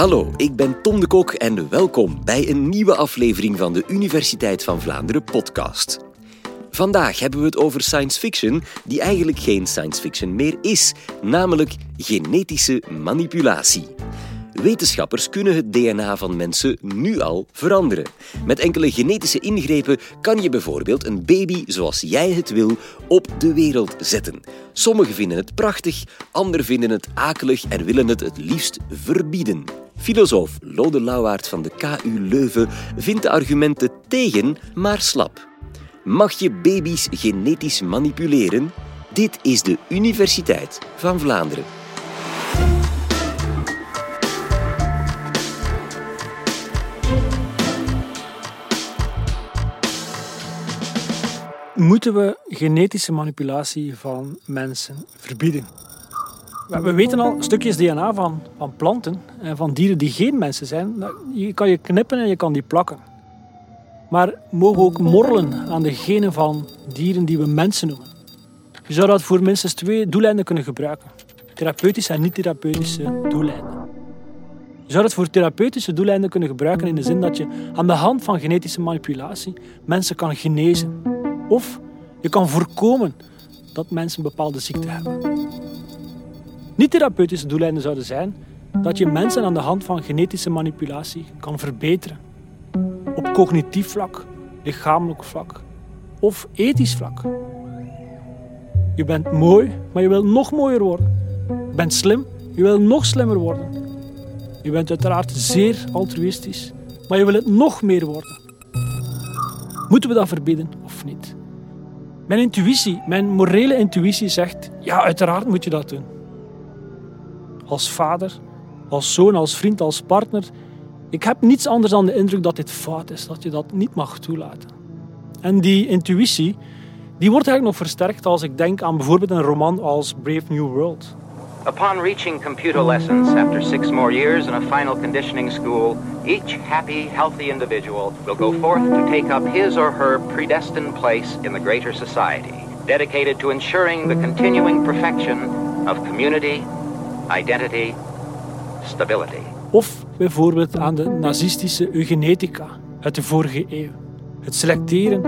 Hallo, ik ben Tom de Kok en welkom bij een nieuwe aflevering van de Universiteit van Vlaanderen podcast. Vandaag hebben we het over science fiction, die eigenlijk geen science fiction meer is, namelijk genetische manipulatie. Wetenschappers kunnen het DNA van mensen nu al veranderen. Met enkele genetische ingrepen kan je bijvoorbeeld een baby zoals jij het wil op de wereld zetten. Sommigen vinden het prachtig, anderen vinden het akelig en willen het het liefst verbieden. Filosoof Lode Lauwaard van de KU Leuven vindt de argumenten tegen maar slap. Mag je baby's genetisch manipuleren? Dit is de Universiteit van Vlaanderen. Moeten we genetische manipulatie van mensen verbieden? We weten al stukjes DNA van, van planten en van dieren die geen mensen zijn. Je kan je knippen en je kan die plakken. Maar mogen we ook morrelen aan de genen van dieren die we mensen noemen? Je zou dat voor minstens twee doeleinden kunnen gebruiken. Therapeutische en niet-therapeutische doeleinden. Je zou het voor therapeutische doeleinden kunnen gebruiken in de zin dat je aan de hand van genetische manipulatie mensen kan genezen. Of je kan voorkomen dat mensen bepaalde ziekte hebben. Niet-therapeutische doeleinden zouden zijn dat je mensen aan de hand van genetische manipulatie kan verbeteren. Op cognitief vlak, lichamelijk vlak of ethisch vlak. Je bent mooi, maar je wilt nog mooier worden. Je bent slim, je wilt nog slimmer worden. Je bent uiteraard zeer altruïstisch, maar je wil het nog meer worden. Moeten we dat verbieden of niet? Mijn intuïtie, mijn morele intuïtie zegt, ja, uiteraard moet je dat doen. Als vader, als zoon, als vriend, als partner. Ik heb niets anders dan de indruk dat dit fout is, dat je dat niet mag toelaten. En die intuïtie, die wordt eigenlijk nog versterkt als ik denk aan bijvoorbeeld een roman als Brave New World. Upon reaching computer lessons after six more years in a final conditioning school, each happy, healthy individual will go forth to take up his or her predestined place in the greater society, dedicated to ensuring the continuing perfection of community, identity, stability. Of bijvoorbeeld aan de nazistische eugenetica uit de vorige eeuw. Het selecteren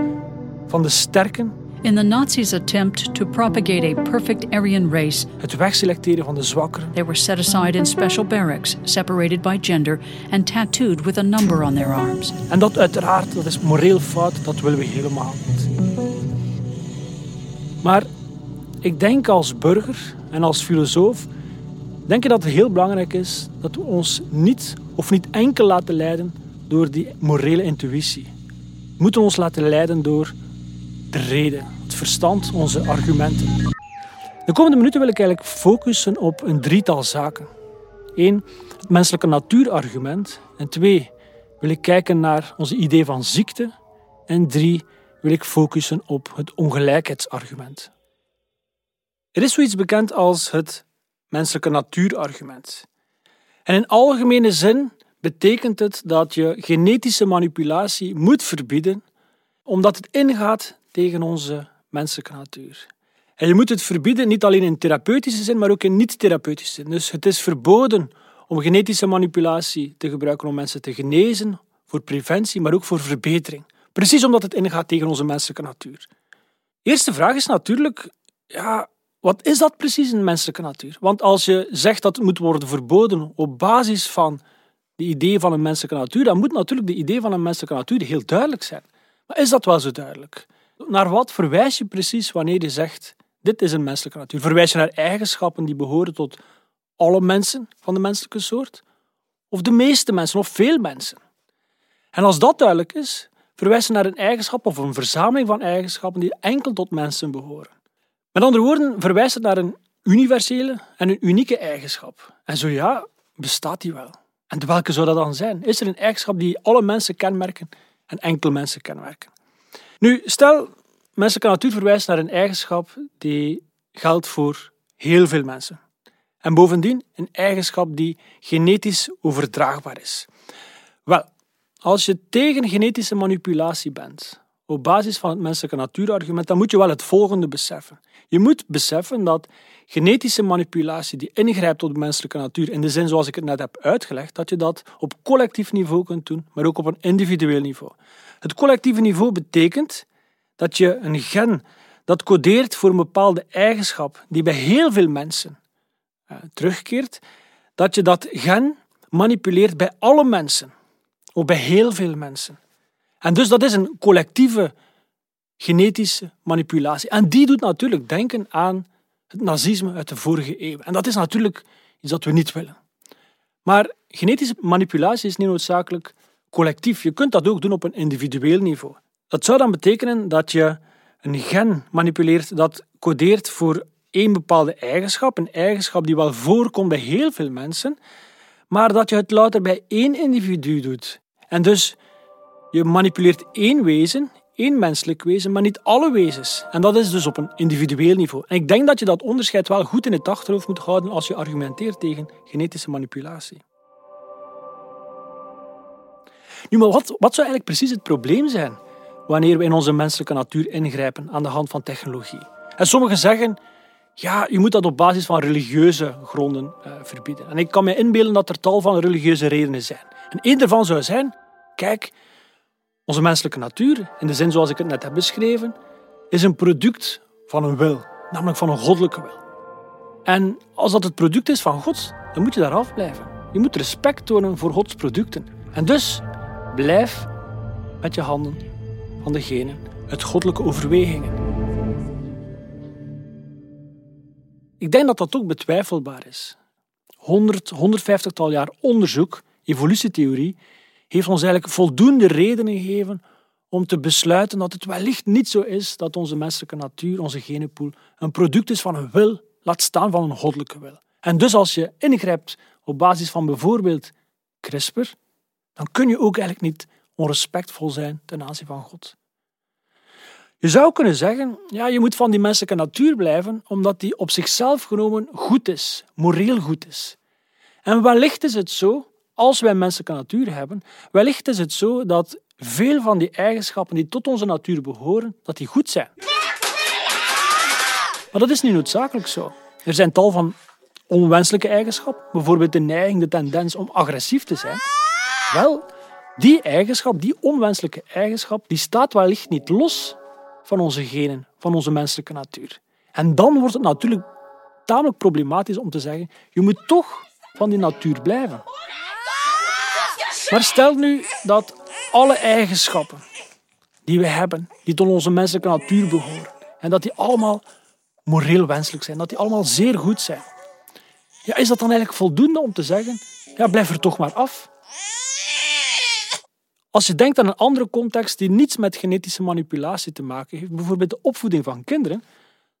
van de sterken in the Nazis' attempt to propagate a perfect Aryan race, het wegselecteren van de zwakkeren. they were set aside in special barracks, separated by gender, and tattooed with a number on their arms. En dat uiteraard, dat is moreel fout, dat willen we helemaal niet. Maar ik denk als burger en als filosoof, denk ik dat het heel belangrijk is dat we ons niet of niet enkel laten leiden door die morele intuïtie. We moeten ons laten leiden door de reden, het verstand, onze argumenten. De komende minuten wil ik eigenlijk focussen op een drietal zaken. Eén, het menselijke natuurargument. En twee, wil ik kijken naar onze idee van ziekte. En drie, wil ik focussen op het ongelijkheidsargument. Er is zoiets bekend als het menselijke natuurargument. En in algemene zin betekent het dat je genetische manipulatie moet verbieden, omdat het ingaat tegen onze menselijke natuur. En je moet het verbieden niet alleen in therapeutische zin, maar ook in niet-therapeutische zin. Dus het is verboden om genetische manipulatie te gebruiken om mensen te genezen, voor preventie, maar ook voor verbetering. Precies omdat het ingaat tegen onze menselijke natuur. De eerste vraag is natuurlijk, ja, wat is dat precies in menselijke natuur? Want als je zegt dat het moet worden verboden op basis van de idee van een menselijke natuur, dan moet natuurlijk de idee van een menselijke natuur heel duidelijk zijn. Maar is dat wel zo duidelijk? Naar wat verwijs je precies wanneer je zegt dit is een menselijke natuur? Verwijs je naar eigenschappen die behoren tot alle mensen van de menselijke soort? Of de meeste mensen, of veel mensen? En als dat duidelijk is, verwijs je naar een eigenschap of een verzameling van eigenschappen die enkel tot mensen behoren. Met andere woorden, verwijst het naar een universele en een unieke eigenschap. En zo ja, bestaat die wel. En welke zou dat dan zijn? Is er een eigenschap die alle mensen kenmerken en enkel mensen kenmerken? Nu, stel, menselijke natuur verwijst naar een eigenschap die geldt voor heel veel mensen. En bovendien een eigenschap die genetisch overdraagbaar is. Wel, als je tegen genetische manipulatie bent, op basis van het menselijke natuurargument, dan moet je wel het volgende beseffen. Je moet beseffen dat genetische manipulatie die ingrijpt op de menselijke natuur, in de zin zoals ik het net heb uitgelegd, dat je dat op collectief niveau kunt doen, maar ook op een individueel niveau. Het collectieve niveau betekent dat je een gen dat codeert voor een bepaalde eigenschap die bij heel veel mensen uh, terugkeert, dat je dat gen manipuleert bij alle mensen, of bij heel veel mensen. En dus dat is een collectieve genetische manipulatie. En die doet natuurlijk denken aan het nazisme uit de vorige eeuw. En dat is natuurlijk iets dat we niet willen. Maar genetische manipulatie is niet noodzakelijk collectief. Je kunt dat ook doen op een individueel niveau. Dat zou dan betekenen dat je een gen manipuleert dat codeert voor één bepaalde eigenschap, een eigenschap die wel voorkomt bij heel veel mensen, maar dat je het louter bij één individu doet. En dus je manipuleert één wezen, één menselijk wezen, maar niet alle wezens. En dat is dus op een individueel niveau. En ik denk dat je dat onderscheid wel goed in het achterhoofd moet houden als je argumenteert tegen genetische manipulatie. Nu, maar wat, wat zou eigenlijk precies het probleem zijn wanneer we in onze menselijke natuur ingrijpen aan de hand van technologie? En sommigen zeggen, ja, je moet dat op basis van religieuze gronden uh, verbieden. En ik kan me inbeelden dat er tal van religieuze redenen zijn. En één daarvan zou zijn, kijk, onze menselijke natuur, in de zin zoals ik het net heb beschreven, is een product van een wil, namelijk van een goddelijke wil. En als dat het product is van God, dan moet je daar afblijven. Je moet respect tonen voor Gods producten. En dus blijf met je handen van degene uit goddelijke overwegingen. Ik denk dat dat ook betwijfelbaar is. 100, 150 jaar onderzoek, evolutietheorie, heeft ons eigenlijk voldoende redenen gegeven om te besluiten dat het wellicht niet zo is dat onze menselijke natuur, onze genenpool, een product is van een wil, laat staan van een goddelijke wil. En dus als je ingrijpt op basis van bijvoorbeeld CRISPR, dan kun je ook eigenlijk niet onrespectvol zijn ten aanzien van God. Je zou kunnen zeggen, ja, je moet van die menselijke natuur blijven, omdat die op zichzelf genomen goed is, moreel goed is. En wellicht is het zo als wij menselijke natuur hebben, wellicht is het zo dat veel van die eigenschappen die tot onze natuur behoren, dat die goed zijn. Maar dat is niet noodzakelijk zo. Er zijn tal van onwenselijke eigenschappen, bijvoorbeeld de neiging, de tendens om agressief te zijn. Wel, die eigenschap, die onwenselijke eigenschap, die staat wellicht niet los van onze genen, van onze menselijke natuur. En dan wordt het natuurlijk tamelijk problematisch om te zeggen, je moet toch van die natuur blijven. Maar stel nu dat alle eigenschappen die we hebben, die tot onze menselijke natuur behoren, en dat die allemaal moreel wenselijk zijn, dat die allemaal zeer goed zijn. Ja, is dat dan eigenlijk voldoende om te zeggen, ja, blijf er toch maar af? Als je denkt aan een andere context die niets met genetische manipulatie te maken heeft, bijvoorbeeld de opvoeding van kinderen,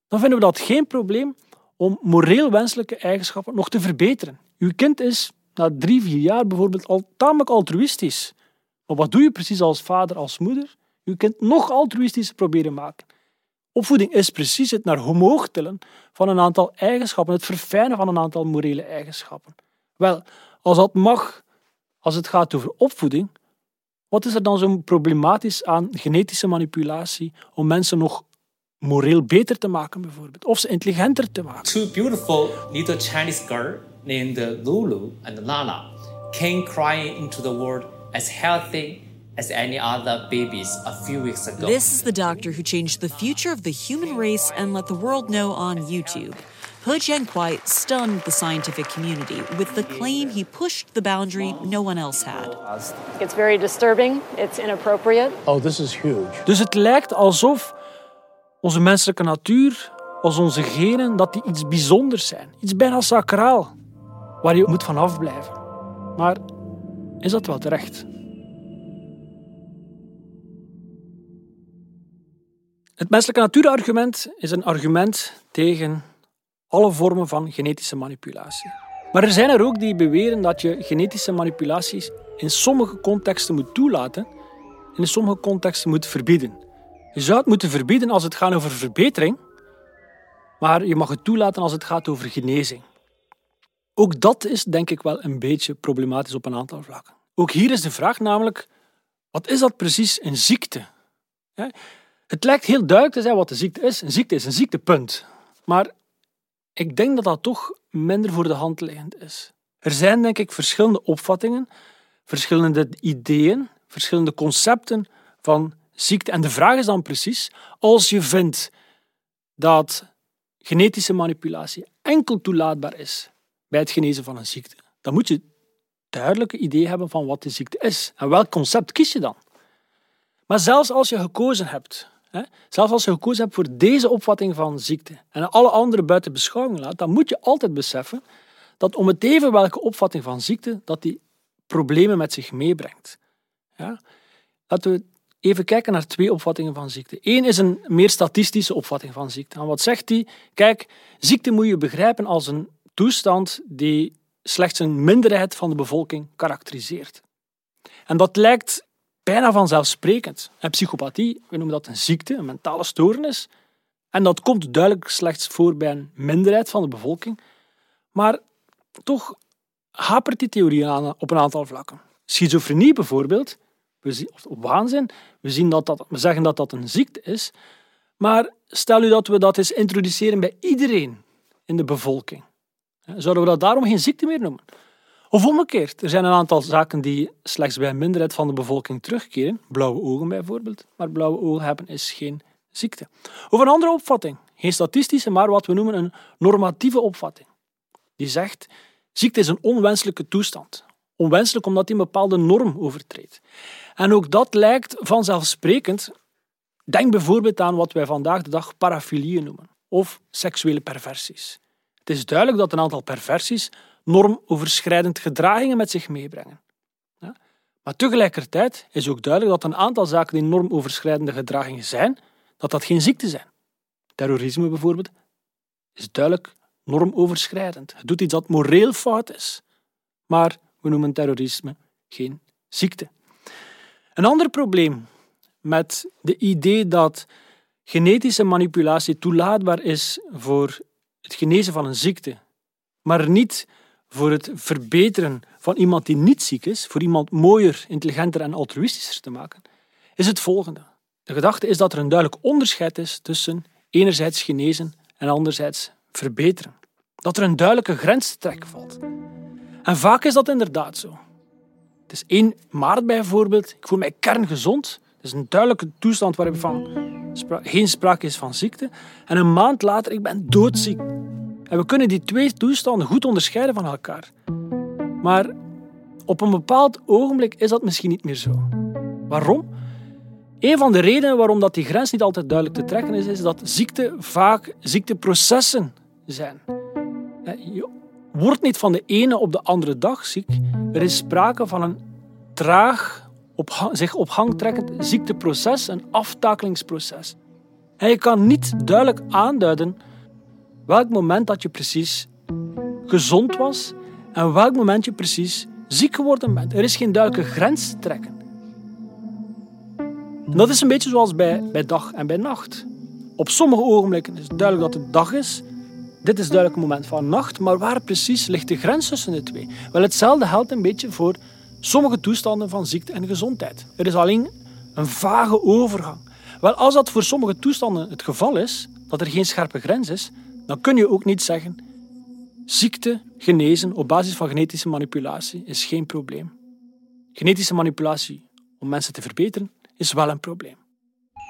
dan vinden we dat geen probleem om moreel wenselijke eigenschappen nog te verbeteren. Uw kind is na drie, vier jaar bijvoorbeeld al tamelijk altruïstisch. Maar wat doe je precies als vader, als moeder? Je kind nog altruïstischer proberen maken. Opvoeding is precies het naar omhoog tillen van een aantal eigenschappen, het verfijnen van een aantal morele eigenschappen. Wel, als dat mag, als het gaat over opvoeding, wat is er dan zo problematisch aan genetische manipulatie om mensen nog moreel beter te maken, bijvoorbeeld? Of ze intelligenter te maken? Two beautiful little Chinese girls named Lulu and Lala came crying into the world as healthy as any other babies a few weeks ago. This is the doctor who changed the future of the human race and let the world know on YouTube. He Jiankuai stunned the scientific community with the claim he pushed the boundary no one else had. It's very disturbing. It's inappropriate. Oh, this is huge. Dus het lijkt alsof onze menselijke natuur, als onze genen, dat die iets bijzonders zijn. Iets bijna sacraal waar je moet van afblijven. Maar is dat wel terecht? Het menselijke natuurargument is een argument tegen alle vormen van genetische manipulatie. Maar er zijn er ook die beweren dat je genetische manipulaties in sommige contexten moet toelaten en in sommige contexten moet verbieden. Je zou het moeten verbieden als het gaat over verbetering, maar je mag het toelaten als het gaat over genezing. Ook dat is denk ik wel een beetje problematisch op een aantal vlakken. Ook hier is de vraag namelijk, wat is dat precies een ziekte? Het lijkt heel duidelijk te zijn wat de ziekte is. Een ziekte is een ziektepunt. Maar ik denk dat dat toch minder voor de hand liggend is. Er zijn denk ik verschillende opvattingen, verschillende ideeën, verschillende concepten van ziekte. En de vraag is dan precies, als je vindt dat genetische manipulatie enkel toelaatbaar is bij het genezen van een ziekte, dan moet je duidelijke idee hebben van wat de ziekte is. En welk concept kies je dan? Maar zelfs als je gekozen hebt, zelfs als je gekozen hebt voor deze opvatting van ziekte en alle andere buiten beschouwing laat, dan moet je altijd beseffen dat om het even welke opvatting van ziekte, dat die problemen met zich meebrengt. Ja? Laten we even kijken naar twee opvattingen van ziekte. Eén is een meer statistische opvatting van ziekte. En wat zegt die? Kijk, ziekte moet je begrijpen als een toestand die slechts een minderheid van de bevolking karakteriseert. En dat lijkt bijna vanzelfsprekend. En psychopathie, we noemen dat een ziekte, een mentale stoornis. En dat komt duidelijk slechts voor bij een minderheid van de bevolking. Maar toch hapert die theorie aan op een aantal vlakken. Schizofrenie bijvoorbeeld, of waanzin, we, zien dat dat, we zeggen dat dat een ziekte is, maar stel u dat we dat eens introduceren bij iedereen in de bevolking. Zouden we dat daarom geen ziekte meer noemen? Of omgekeerd, er zijn een aantal zaken die slechts bij een minderheid van de bevolking terugkeren. Blauwe ogen bijvoorbeeld. Maar blauwe ogen hebben is geen ziekte. Of een andere opvatting. Geen statistische, maar wat we noemen een normatieve opvatting. Die zegt, ziekte is een onwenselijke toestand. Onwenselijk omdat die een bepaalde norm overtreedt. En ook dat lijkt vanzelfsprekend. Denk bijvoorbeeld aan wat wij vandaag de dag parafilieën noemen. Of seksuele perversies. Het is duidelijk dat een aantal perversies normoverschrijdend gedragingen met zich meebrengen. Maar tegelijkertijd is ook duidelijk dat een aantal zaken die normoverschrijdende gedragingen zijn, dat dat geen ziekte zijn. Terrorisme bijvoorbeeld is duidelijk normoverschrijdend. Het doet iets dat moreel fout is. Maar we noemen terrorisme geen ziekte. Een ander probleem met de idee dat genetische manipulatie toelaatbaar is voor het genezen van een ziekte, maar niet voor het verbeteren van iemand die niet ziek is, voor iemand mooier, intelligenter en altruïstischer te maken, is het volgende. De gedachte is dat er een duidelijk onderscheid is tussen enerzijds genezen en anderzijds verbeteren. Dat er een duidelijke grens te trekken valt. En vaak is dat inderdaad zo. Het is 1 maart bijvoorbeeld, ik voel mij kerngezond. Het is een duidelijke toestand waarvan geen sprake is van ziekte. En een maand later, ik ben doodziek. En we kunnen die twee toestanden goed onderscheiden van elkaar. Maar op een bepaald ogenblik is dat misschien niet meer zo. Waarom? Een van de redenen waarom dat die grens niet altijd duidelijk te trekken is, is dat ziekte vaak ziekteprocessen zijn. Je wordt niet van de ene op de andere dag ziek. Er is sprake van een traag, op, zich op gang trekkend ziekteproces, een aftakelingsproces. En je kan niet duidelijk aanduiden welk moment dat je precies gezond was en welk moment je precies ziek geworden bent. Er is geen duidelijke grens te trekken. En dat is een beetje zoals bij, bij dag en bij nacht. Op sommige ogenblikken is het duidelijk dat het dag is. Dit is duidelijk een moment van nacht, maar waar precies ligt de grens tussen de twee? Wel, hetzelfde geldt een beetje voor sommige toestanden van ziekte en gezondheid. Er is alleen een vage overgang. Wel, als dat voor sommige toestanden het geval is, dat er geen scherpe grens is, dan kun je ook niet zeggen ziekte genezen op basis van genetische manipulatie is geen probleem. Genetische manipulatie om mensen te verbeteren is wel een probleem.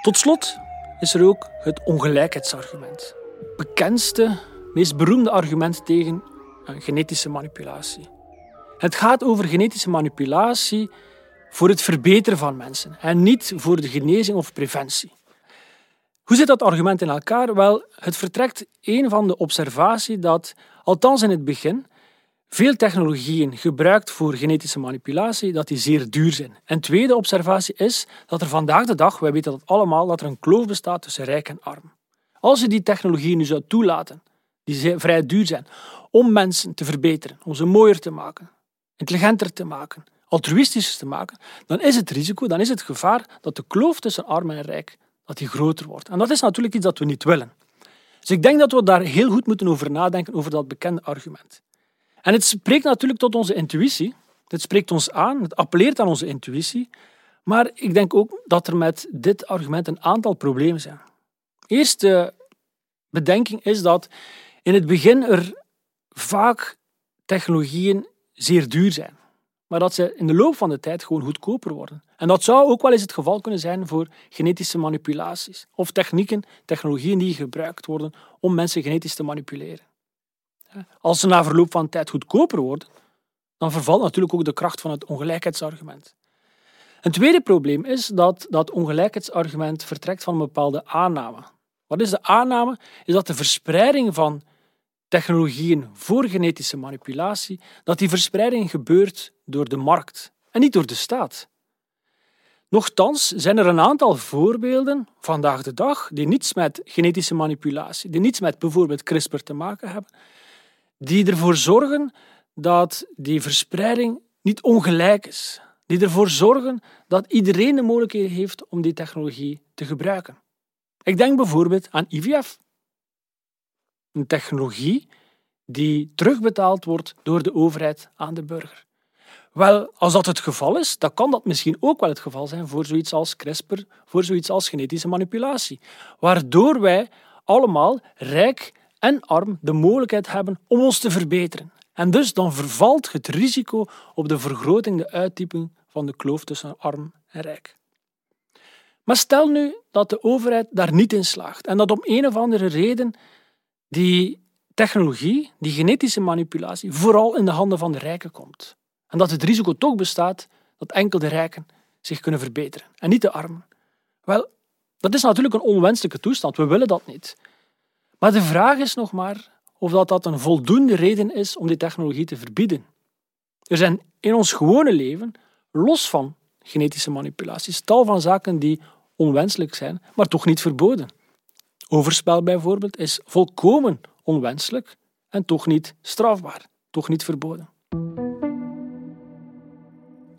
Tot slot is er ook het ongelijkheidsargument. Het bekendste, meest beroemde argument tegen genetische manipulatie. Het gaat over genetische manipulatie voor het verbeteren van mensen en niet voor de genezing of preventie. Hoe zit dat argument in elkaar? Wel, het vertrekt een van de observatie dat, althans in het begin, veel technologieën gebruikt voor genetische manipulatie, dat die zeer duur zijn. En tweede observatie is dat er vandaag de dag, wij weten dat allemaal, dat er een kloof bestaat tussen rijk en arm. Als je die technologieën nu zou toelaten, die vrij duur zijn, om mensen te verbeteren, om ze mooier te maken, intelligenter te maken, altruïstischer te maken, dan is het risico, dan is het gevaar dat de kloof tussen arm en rijk dat die groter wordt. En dat is natuurlijk iets dat we niet willen. Dus ik denk dat we daar heel goed moeten over nadenken, over dat bekende argument. En het spreekt natuurlijk tot onze intuïtie. Het spreekt ons aan, het appelleert aan onze intuïtie. Maar ik denk ook dat er met dit argument een aantal problemen zijn. Eerste bedenking is dat in het begin er vaak technologieën zeer duur zijn, maar dat ze in de loop van de tijd gewoon goedkoper worden. En dat zou ook wel eens het geval kunnen zijn voor genetische manipulaties of technieken, technologieën die gebruikt worden om mensen genetisch te manipuleren. Als ze na verloop van tijd goedkoper worden, dan vervalt natuurlijk ook de kracht van het ongelijkheidsargument. Een tweede probleem is dat dat ongelijkheidsargument vertrekt van een bepaalde aanname. Wat is de aanname? Is dat de verspreiding van technologieën voor genetische manipulatie, dat die verspreiding gebeurt door de markt en niet door de staat. Nochtans zijn er een aantal voorbeelden vandaag de dag die niets met genetische manipulatie, die niets met bijvoorbeeld CRISPR te maken hebben, die ervoor zorgen dat die verspreiding niet ongelijk is. Die ervoor zorgen dat iedereen de mogelijkheid heeft om die technologie te gebruiken. Ik denk bijvoorbeeld aan IVF. Een technologie die terugbetaald wordt door de overheid aan de burger. Wel, als dat het geval is, dan kan dat misschien ook wel het geval zijn voor zoiets als CRISPR, voor zoiets als genetische manipulatie. Waardoor wij allemaal, rijk en arm, de mogelijkheid hebben om ons te verbeteren. En dus dan vervalt het risico op de vergroting, de uittyping van de kloof tussen arm en rijk. Maar stel nu dat de overheid daar niet in slaagt en dat om een of andere reden die technologie, die genetische manipulatie, vooral in de handen van de rijken komt. En dat het risico toch bestaat dat enkel de rijken zich kunnen verbeteren en niet de armen. Wel, dat is natuurlijk een onwenselijke toestand. We willen dat niet. Maar de vraag is nog maar of dat, dat een voldoende reden is om die technologie te verbieden. Er zijn in ons gewone leven, los van genetische manipulaties, tal van zaken die onwenselijk zijn, maar toch niet verboden. Overspel bijvoorbeeld is volkomen onwenselijk en toch niet strafbaar, toch niet verboden.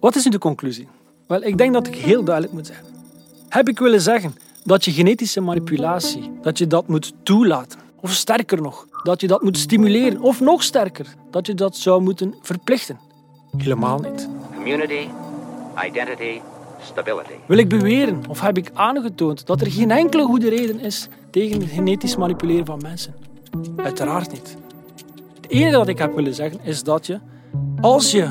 Wat is nu de conclusie? Wel, ik denk dat ik heel duidelijk moet zijn. Heb ik willen zeggen dat je genetische manipulatie, dat je dat moet toelaten? Of sterker nog, dat je dat moet stimuleren? Of nog sterker, dat je dat zou moeten verplichten? Helemaal niet. Community, identity, stability. Wil ik beweren of heb ik aangetoond dat er geen enkele goede reden is tegen het genetisch manipuleren van mensen? Uiteraard niet. Het enige dat ik heb willen zeggen is dat je, als je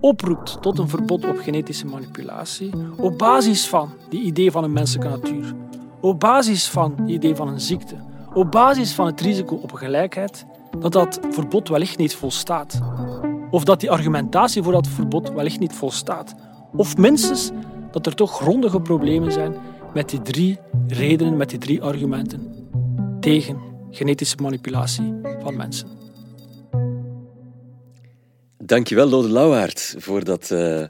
oproept tot een verbod op genetische manipulatie, op basis van die idee van een menselijke natuur, op basis van het idee van een ziekte, op basis van het risico op gelijkheid, dat dat verbod wellicht niet volstaat. Of dat die argumentatie voor dat verbod wellicht niet volstaat. Of minstens dat er toch grondige problemen zijn met die drie redenen, met die drie argumenten tegen genetische manipulatie van mensen. Dankjewel, Lode Lauwaard, voor dat uh,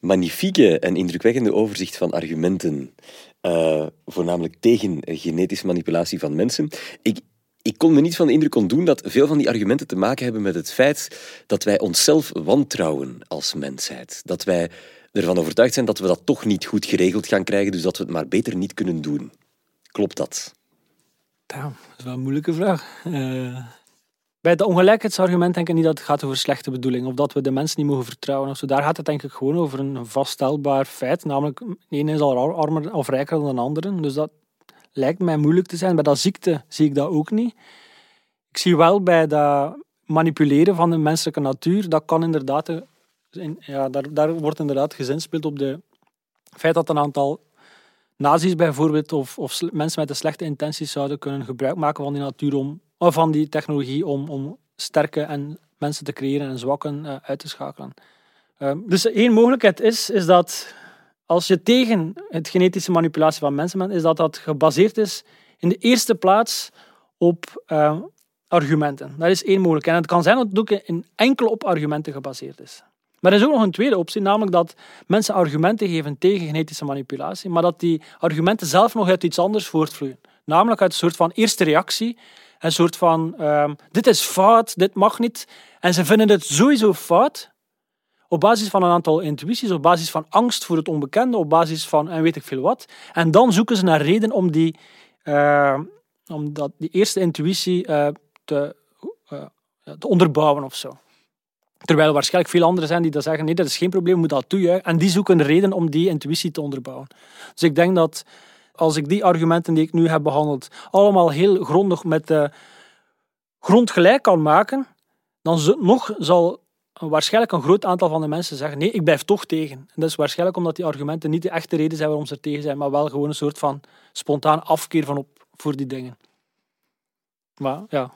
magnifieke en indrukwekkende overzicht van argumenten, uh, voornamelijk tegen genetische manipulatie van mensen. Ik, ik kon me niet van de indruk ontdoen dat veel van die argumenten te maken hebben met het feit dat wij onszelf wantrouwen als mensheid. Dat wij ervan overtuigd zijn dat we dat toch niet goed geregeld gaan krijgen, dus dat we het maar beter niet kunnen doen. Klopt dat? Dat is wel een moeilijke vraag. Uh, bij het ongelijkheidsargument denk ik niet dat het gaat over slechte bedoeling of dat we de mensen niet mogen vertrouwen. Of zo. Daar gaat het denk ik gewoon over een vaststelbaar feit, namelijk de is al armer of rijker dan de andere. Dus dat lijkt mij moeilijk te zijn. Bij dat ziekte zie ik dat ook niet. Ik zie wel bij dat manipuleren van de menselijke natuur, dat kan inderdaad, ja, daar, daar wordt inderdaad gezinspeeld op de feit dat een aantal nazi's bijvoorbeeld of, of mensen met de slechte intenties zouden kunnen gebruik maken van die natuur om, of van die technologie om, om sterke en mensen te creëren en zwakken uh, uit te schakelen. Uh, dus één mogelijkheid is, is dat als je tegen het genetische manipulatie van mensen bent, is dat dat gebaseerd is in de eerste plaats op uh, argumenten. Dat is één mogelijkheid. En het kan zijn dat het ook in enkel op argumenten gebaseerd is. Maar er is ook nog een tweede optie, namelijk dat mensen argumenten geven tegen genetische manipulatie, maar dat die argumenten zelf nog uit iets anders voortvloeien. Namelijk uit een soort van eerste reactie, een soort van um, dit is fout, dit mag niet. En ze vinden het sowieso fout, op basis van een aantal intuïties, op basis van angst voor het onbekende, op basis van en weet ik veel wat. En dan zoeken ze naar reden om die, uh, om dat, die eerste intuïtie uh, te, uh, te onderbouwen of zo. Terwijl er waarschijnlijk veel anderen zijn die dat zeggen, nee, dat is geen probleem, we moeten dat toejuichen. En die zoeken een reden om die intuïtie te onderbouwen. Dus ik denk dat als ik die argumenten die ik nu heb behandeld, allemaal heel grondig met de grond gelijk kan maken, dan nog zal waarschijnlijk een groot aantal van de mensen zeggen, nee, ik blijf toch tegen. En dat is waarschijnlijk omdat die argumenten niet de echte reden zijn waarom ze er tegen zijn, maar wel gewoon een soort van spontaan afkeer van op voor die dingen. Maar ja,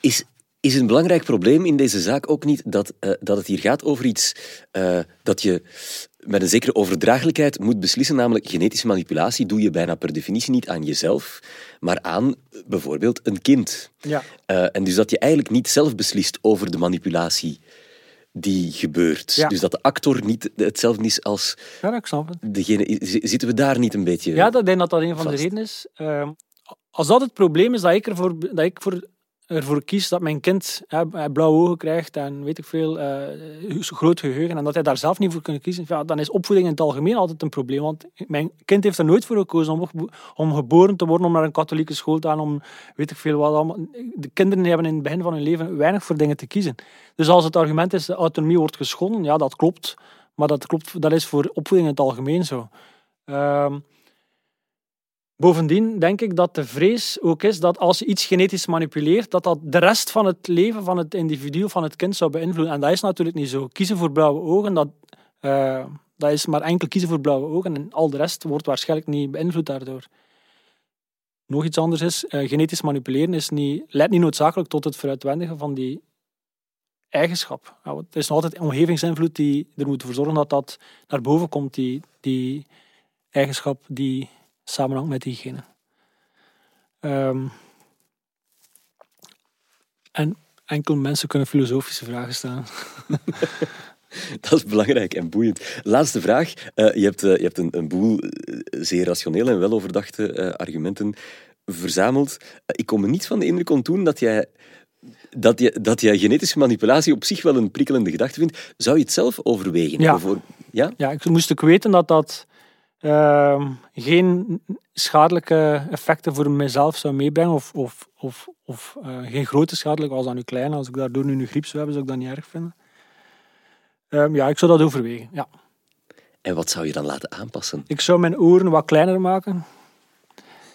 Is, is een belangrijk probleem in deze zaak ook niet dat, eh, dat het hier gaat over iets eh, dat je met een zekere overdraaglijkheid moet beslissen, namelijk genetische manipulatie doe je bijna per definitie niet aan jezelf, maar aan bijvoorbeeld een kind. ja. Eh, en dus dat je eigenlijk niet zelf beslist over de manipulatie die gebeurt. Ja. Dus dat de actor niet hetzelfde is als ja ik snap het. degene. Zitten we daar niet een beetje... Ja, dat, ik denk dat dat een van de redenen is. Ehm, als dat het probleem is, dat ik ervoor, dat ik voor, ervoor kies dat mijn kind hè, blauwe ogen krijgt en weet ik veel, eh, groot geheugen, en dat hij daar zelf niet voor kan kiezen, ja, dan is opvoeding in het algemeen altijd een probleem. Want mijn kind heeft er nooit voor gekozen om, om geboren te worden, om naar een katholieke school te gaan, om weet ik veel wat allemaal. De kinderen hebben in het begin van hun leven weinig voor dingen te kiezen. Dus als het argument is, de autonomie wordt geschonden, ja, dat klopt. Maar dat, klopt, dat is voor opvoeding in het algemeen zo. Ehm, Bovendien denk ik dat de vrees ook is dat als je iets genetisch manipuleert, dat dat de rest van het leven van het individu, van het kind zou beïnvloeden. En dat is natuurlijk niet zo. Kiezen voor blauwe ogen, dat, eh, dat is maar enkel kiezen voor blauwe ogen en al de rest wordt waarschijnlijk niet beïnvloed daardoor. Nog iets anders is, eh, genetisch manipuleren is niet, leidt niet noodzakelijk tot het veruitwendigen van die eigenschap. Want het is nog altijd omgevingsinvloed die er moet voor zorgen dat dat naar boven komt, die, die eigenschap die samenhangt met diegene. Ehm, en enkel mensen kunnen filosofische vragen stellen. Dat is belangrijk en boeiend. Laatste vraag. Eh, je hebt, eh, je hebt een, een boel eh, zeer rationele en weloverdachte argumenten verzameld. Ik kom er niet van de indruk ontdoen dat jij, dat, je, dat jij genetische manipulatie op zich wel een prikkelende gedachte vindt. Zou je het zelf overwegen? Ja. Ja? Ja, ik moest ook weten dat dat ehm, geen schadelijke effecten voor mezelf zou meebrengen. Of, of, of, of eh, geen grote schadelijke, als dat nu klein. Als ik daardoor nu een griep zou hebben, zou ik dat niet erg vinden. Ehm, ja, ik zou dat overwegen. Ja. En wat zou je dan laten aanpassen? Ik zou mijn oren wat kleiner maken.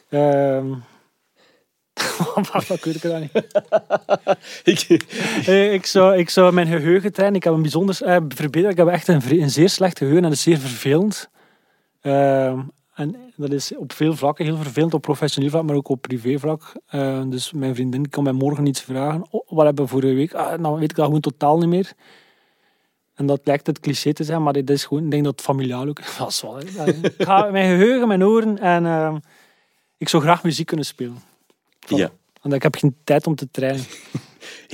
Ehm wat weet ik dat niet. Ik- Eh, ik, zou, ik zou mijn geheugen trainen. Ik heb een bijzonder eh, verbeterd. Ik heb echt een, zeer slecht geheugen en dat is zeer vervelend. Ehm, en dat is op veel vlakken heel vervelend, op professioneel vlak, maar ook op privévlak. Uh, dus mijn vriendin kan mij morgen iets vragen. Oh, wat hebben we vorige week? Ah, nou weet ik dat gewoon totaal niet meer. En dat lijkt het cliché te zijn, maar dit is gewoon, ik denk dat het familiaal ook is wel, hè. ik ga mijn geheugen, mijn oren en ehm, ik zou graag muziek kunnen spelen. Ja. Want ik heb geen tijd om te trainen.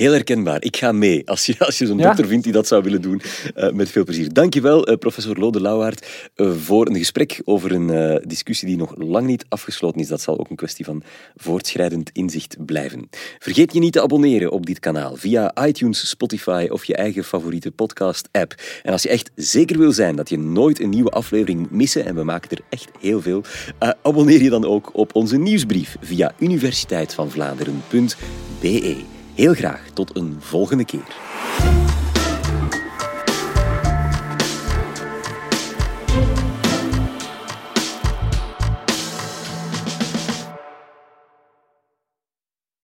Heel herkenbaar. Ik ga mee. Als je, als je zo'n Ja? dokter vindt die dat zou willen doen, eh, met veel plezier. Dankjewel, eh professor Lode Lauwaard, eh, voor een gesprek over een discussie die nog lang niet afgesloten is. Dat zal ook een kwestie van voortschrijdend inzicht blijven. Vergeet je niet te abonneren op dit kanaal via iTunes, Spotify of je eigen favoriete podcast-app. En als je echt zeker wil zijn dat je nooit een nieuwe aflevering moet missen, en we maken er echt heel veel, abonneer je dan ook op onze nieuwsbrief via universiteitvandvlaanderen.be. Heel graag tot een volgende keer.